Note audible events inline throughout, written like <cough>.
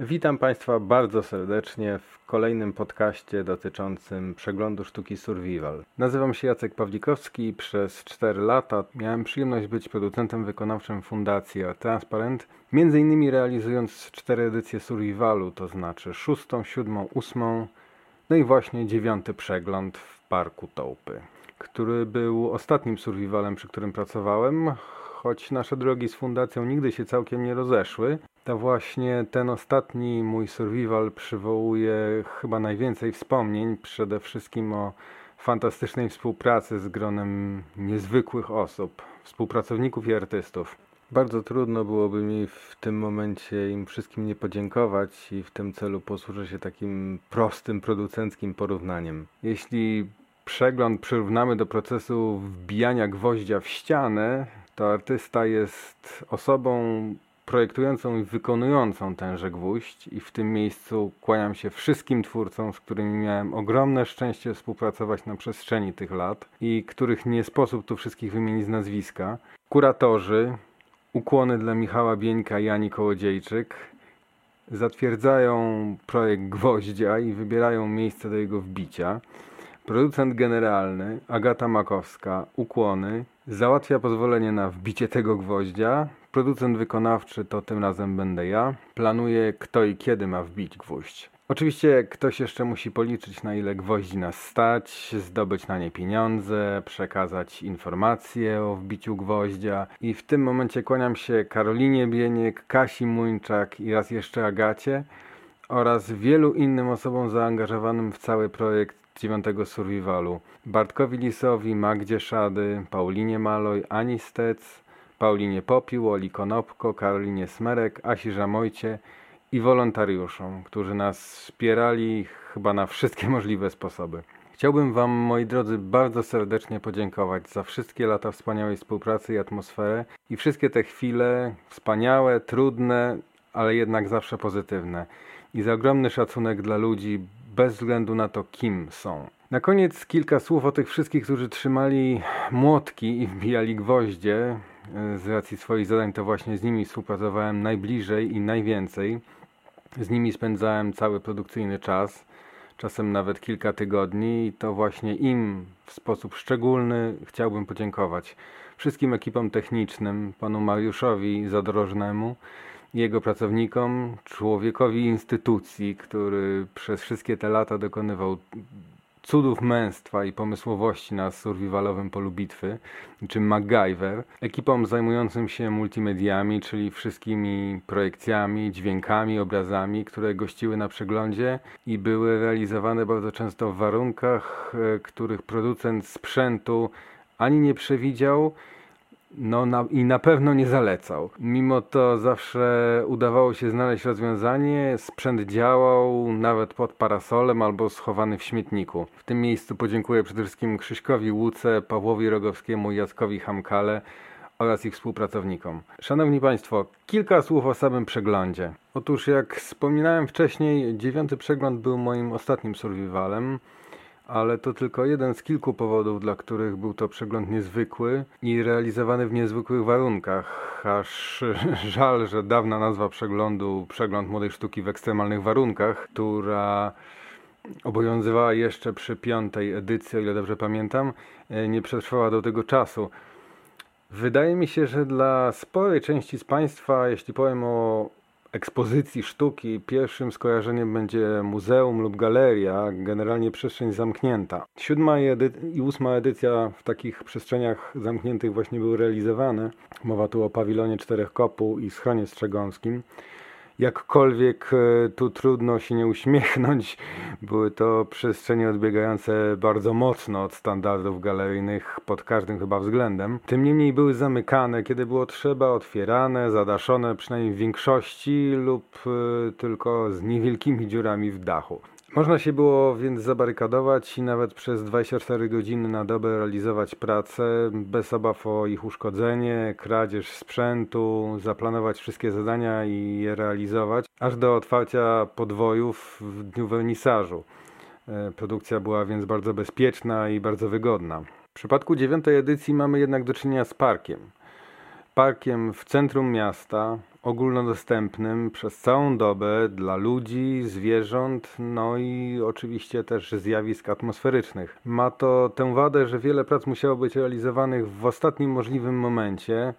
Witam Państwa bardzo serdecznie w kolejnym podcaście dotyczącym przeglądu sztuki Survival. Nazywam się Jacek Pawlikowski przez 4 lata miałem przyjemność być producentem wykonawczym Fundacji Transparent, między innymi realizując 4 edycje Survivalu, to znaczy 6, 7, 8, no i właśnie dziewiąty przegląd w Parku Tołpy, który był ostatnim Survivalem, przy którym pracowałem, choć nasze drogi z fundacją nigdy się całkiem nie rozeszły, to właśnie ten ostatni mój survival przywołuje chyba najwięcej wspomnień, przede wszystkim o fantastycznej współpracy z gronem niezwykłych osób, współpracowników i artystów. Bardzo trudno byłoby mi w tym momencie im wszystkim nie podziękować i w tym celu posłużę się takim prostym producenckim porównaniem. Jeśli przegląd przyrównamy do procesu wbijania gwoździa w ścianę, to artysta jest osobą projektującą i wykonującą tenże gwóźdź i w tym miejscu kłaniam się wszystkim twórcom, z którymi miałem ogromne szczęście współpracować na przestrzeni tych lat i których nie sposób tu wszystkich wymienić z nazwiska. Kuratorzy, ukłony dla Michała Bieńka i Ani Kołodziejczyk, zatwierdzają projekt gwoździa i wybierają miejsce do jego wbicia. Producent generalny Agata Makowska, ukłony, załatwia pozwolenie na wbicie tego gwoździa. Producent wykonawczy to tym razem będę ja. Planuje kto i kiedy ma wbić gwóźdź. Oczywiście ktoś jeszcze musi policzyć na ile gwoździ nas stać, zdobyć na nie pieniądze, przekazać informacje o wbiciu gwoździa i w tym momencie kłaniam się Karolinie Bieniek, Kasi Muńczak i raz jeszcze Agacie oraz wielu innym osobom zaangażowanym w cały projekt dziewiątego survivalu. Bartkowi Lisowi, Magdzie Szady, Paulinie Maloj, Ani Stec, Paulinie Popił, Oli Konopko, Karolinie Smerek, Asi Żamojcie i wolontariuszom, którzy nas wspierali chyba na wszystkie <laughs> możliwe sposoby. Chciałbym Wam, moi drodzy, bardzo serdecznie podziękować za wszystkie lata wspaniałej współpracy i atmosferę i wszystkie te chwile wspaniałe, trudne, ale jednak zawsze pozytywne. I za ogromny szacunek dla ludzi, bez względu na to, kim są. Na koniec kilka słów o tych wszystkich, którzy trzymali młotki i wbijali gwoździe. Z racji swoich zadań to właśnie z nimi współpracowałem najbliżej i najwięcej. Z nimi spędzałem cały produkcyjny czas, czasem nawet kilka tygodni i to właśnie im w sposób szczególny chciałbym podziękować. Wszystkim ekipom technicznym, panu Mariuszowi Zadrożnemu, jego pracownikom, człowiekowi instytucji, który przez wszystkie te lata dokonywał cudów męstwa i pomysłowości na survivalowym polu bitwy, czym MacGyver, ekipom zajmującym się multimediami, czyli wszystkimi projekcjami, dźwiękami, obrazami, które gościły na przeglądzie i były realizowane bardzo często w warunkach, e, których producent sprzętu ani nie przewidział, no na, i na pewno nie zalecał. Mimo to zawsze udawało się znaleźć rozwiązanie, sprzęt działał nawet pod parasolem albo schowany w śmietniku. W tym miejscu podziękuję przede wszystkim Krzyśkowi Łuce, Pawłowi Rogowskiemu i Jackowi Hamkale oraz ich współpracownikom. Szanowni Państwo, kilka słów o samym przeglądzie. Otóż jak wspominałem wcześniej, dziewiąty przegląd był moim ostatnim survivalem ale to tylko jeden z kilku powodów, dla których był to przegląd niezwykły i realizowany w niezwykłych warunkach. Aż <laughs> żal, że dawna nazwa przeglądu Przegląd Młodej Sztuki w ekstremalnych warunkach, która obowiązywała jeszcze przy piątej edycji, o ile dobrze pamiętam, e, nie przetrwała do tego czasu. Wydaje mi się, że dla sporej części z Państwa, jeśli powiem o ekspozycji sztuki pierwszym skojarzeniem będzie muzeum lub galeria, generalnie przestrzeń zamknięta. Siódma i, ósma edycja w takich przestrzeniach zamkniętych właśnie były realizowane. Mowa tu o pawilonie Czterech Kopuł i schronie strzegąskim jakkolwiek e, tu trudno się nie uśmiechnąć, <laughs> były to przestrzenie odbiegające bardzo mocno od standardów galeryjnych pod każdym chyba względem. Tym niemniej były zamykane, kiedy było trzeba, otwierane, zadaszone przynajmniej w większości lub e, tylko z niewielkimi dziurami w dachu. Można się było więc zabarykadować i nawet przez 24 godziny na dobę realizować pracę bez obaw o ich uszkodzenie, kradzież sprzętu, zaplanować wszystkie zadania i je realizować, aż do otwarcia podwojów w dniu wernisażu. E, produkcja była więc bardzo bezpieczna i bardzo wygodna. W przypadku dziewiątej edycji mamy jednak do czynienia z parkiem. Parkiem w centrum miasta, ogólnodostępnym przez całą dobę dla ludzi, zwierząt, no i oczywiście też zjawisk atmosferycznych. Ma to tę wadę, że wiele prac musiało być realizowanych w ostatnim możliwym momencie,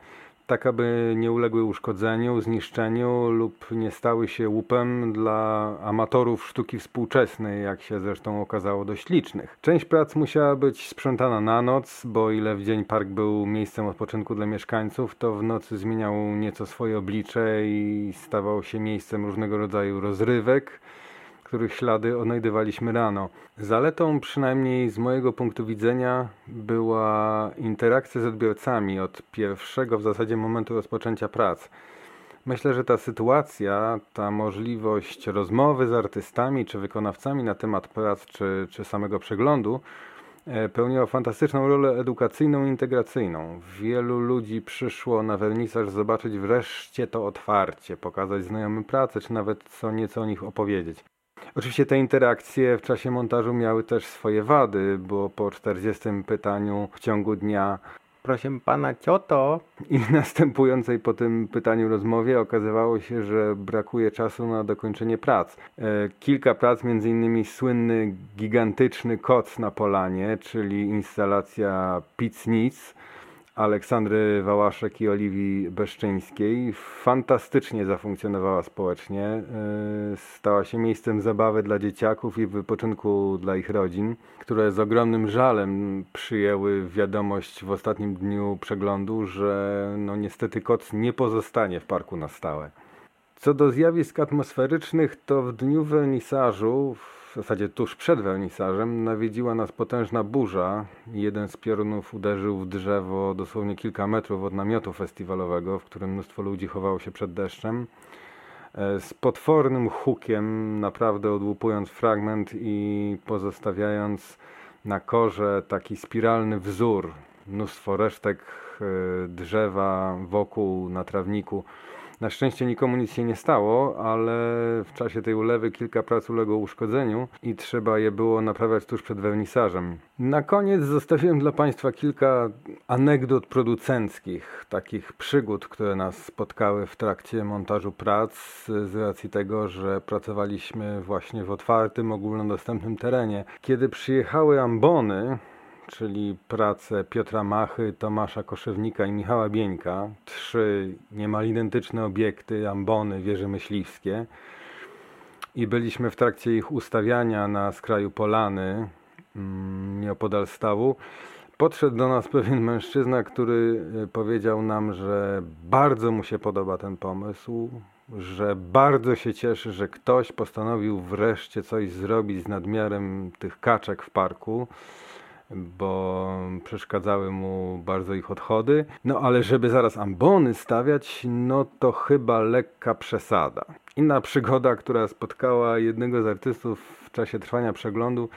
tak aby nie uległy uszkodzeniu, zniszczeniu lub nie stały się łupem dla amatorów sztuki współczesnej, jak się zresztą okazało dość licznych. Część prac musiała być sprzątana na noc, bo ile w dzień park był miejscem odpoczynku dla mieszkańców, to w nocy zmieniał nieco swoje oblicze i stawał się miejscem różnego rodzaju rozrywek których ślady odnajdywaliśmy rano. Zaletą, przynajmniej z mojego punktu widzenia, była interakcja z odbiorcami od pierwszego w zasadzie momentu rozpoczęcia prac. Myślę, że ta sytuacja, ta możliwość rozmowy z artystami czy wykonawcami na temat prac czy, czy samego przeglądu e, pełniła fantastyczną rolę edukacyjną i integracyjną. Wielu ludzi przyszło na wernisaż zobaczyć wreszcie to otwarcie, pokazać znajomym pracę, czy nawet co nieco o nich opowiedzieć. Oczywiście te interakcje w czasie montażu miały też swoje wady, bo po 40 pytaniu w ciągu dnia proszę pana, co to? I <laughs> następującej po tym pytaniu rozmowie okazywało się, że brakuje czasu na dokończenie prac. E, kilka prac, między innymi słynny gigantyczny koc na polanie, czyli instalacja Piznic, Aleksandry Wałaszek i Oliwii Beszczyńskiej. Fantastycznie zafunkcjonowała społecznie. E, stała się miejscem zabawy dla dzieciaków i wypoczynku dla ich rodzin, które z ogromnym żalem przyjęły wiadomość w ostatnim dniu przeglądu, że no niestety koc nie pozostanie w parku na stałe. Co do zjawisk atmosferycznych, to w dniu wernisażu, w zasadzie tuż przed wernisażem, nawiedziła nas potężna burza. Jeden z piorunów uderzył w drzewo dosłownie kilka metrów od namiotu festiwalowego, w którym mnóstwo ludzi chowało się przed deszczem. E, z potwornym hukiem, naprawdę odłupując fragment i pozostawiając na korze taki spiralny wzór, mnóstwo resztek e, drzewa wokół na trawniku. Na szczęście nikomu nic się nie stało, ale w czasie tej ulewy kilka prac uległo uszkodzeniu i trzeba je było naprawiać tuż przed wernisażem. Na koniec zostawiłem dla Państwa kilka anegdot producenckich, takich przygód, które nas spotkały w trakcie montażu prac, z racji tego, że pracowaliśmy właśnie w otwartym, ogólnodostępnym terenie. Kiedy przyjechały ambony, czyli prace Piotra Machy, Tomasza Koszewnika i Michała Bieńka. Trzy niemal identyczne obiekty, ambony, wieże myśliwskie. I byliśmy w trakcie ich ustawiania na skraju polany, mm, nieopodal stawu. Podszedł do nas pewien mężczyzna, który e, powiedział nam, że bardzo mu się podoba ten pomysł, że bardzo się cieszy, że ktoś postanowił wreszcie coś zrobić z nadmiarem tych kaczek w parku bo przeszkadzały mu bardzo ich odchody. No ale żeby zaraz ambony stawiać, no to chyba lekka przesada. Inna przygoda, która spotkała jednego z artystów w czasie trwania przeglądu,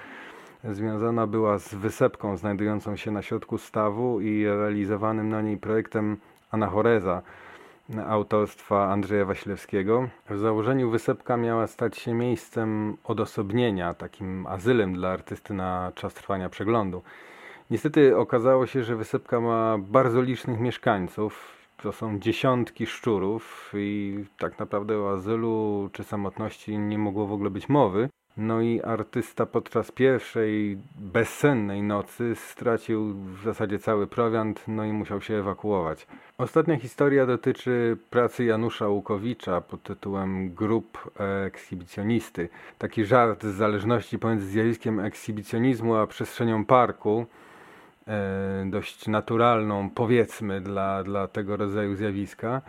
związana była z wysepką znajdującą się na środku stawu i realizowanym na niej projektem Anachoreza autorstwa Andrzeja Wasilewskiego. W założeniu wysepka miała stać się miejscem odosobnienia, takim azylem dla artysty na czas trwania przeglądu. Niestety okazało się, że wysepka ma bardzo licznych mieszkańców. To są dziesiątki szczurów i tak naprawdę o azylu czy samotności nie mogło w ogóle być mowy. No i artysta podczas pierwszej bezsennej nocy stracił w zasadzie cały prowiant, no i musiał się ewakuować. Ostatnia historia dotyczy pracy Janusza Łukowicza pod tytułem Grup ekshibicjonisty. Taki żart z zależności pomiędzy zjawiskiem ekshibicjonizmu a przestrzenią parku, e, dość naturalną powiedzmy dla, dla tego rodzaju zjawiska.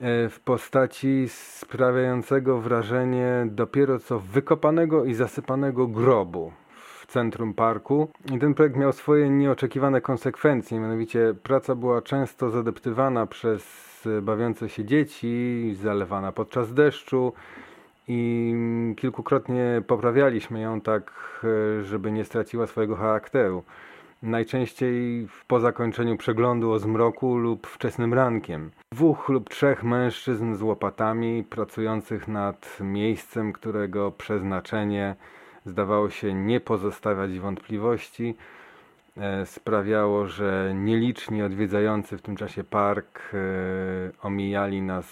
E, w postaci sprawiającego wrażenie dopiero co wykopanego i zasypanego grobu w centrum parku. I ten projekt miał swoje nieoczekiwane konsekwencje, mianowicie praca była często zadeptywana przez bawiące się dzieci, zalewana podczas deszczu i kilkukrotnie poprawialiśmy ją tak, e, żeby nie straciła swojego charakteru najczęściej po zakończeniu przeglądu o zmroku lub wczesnym rankiem. Dwóch lub trzech mężczyzn z łopatami pracujących nad miejscem, którego przeznaczenie zdawało się nie pozostawiać wątpliwości, e, sprawiało, że nieliczni odwiedzający w tym czasie park e, omijali nas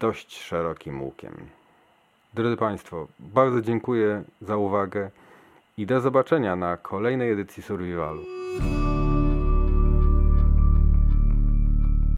dość szerokim łukiem. Drodzy Państwo, bardzo dziękuję za uwagę i do zobaczenia na kolejnej edycji Survivalu.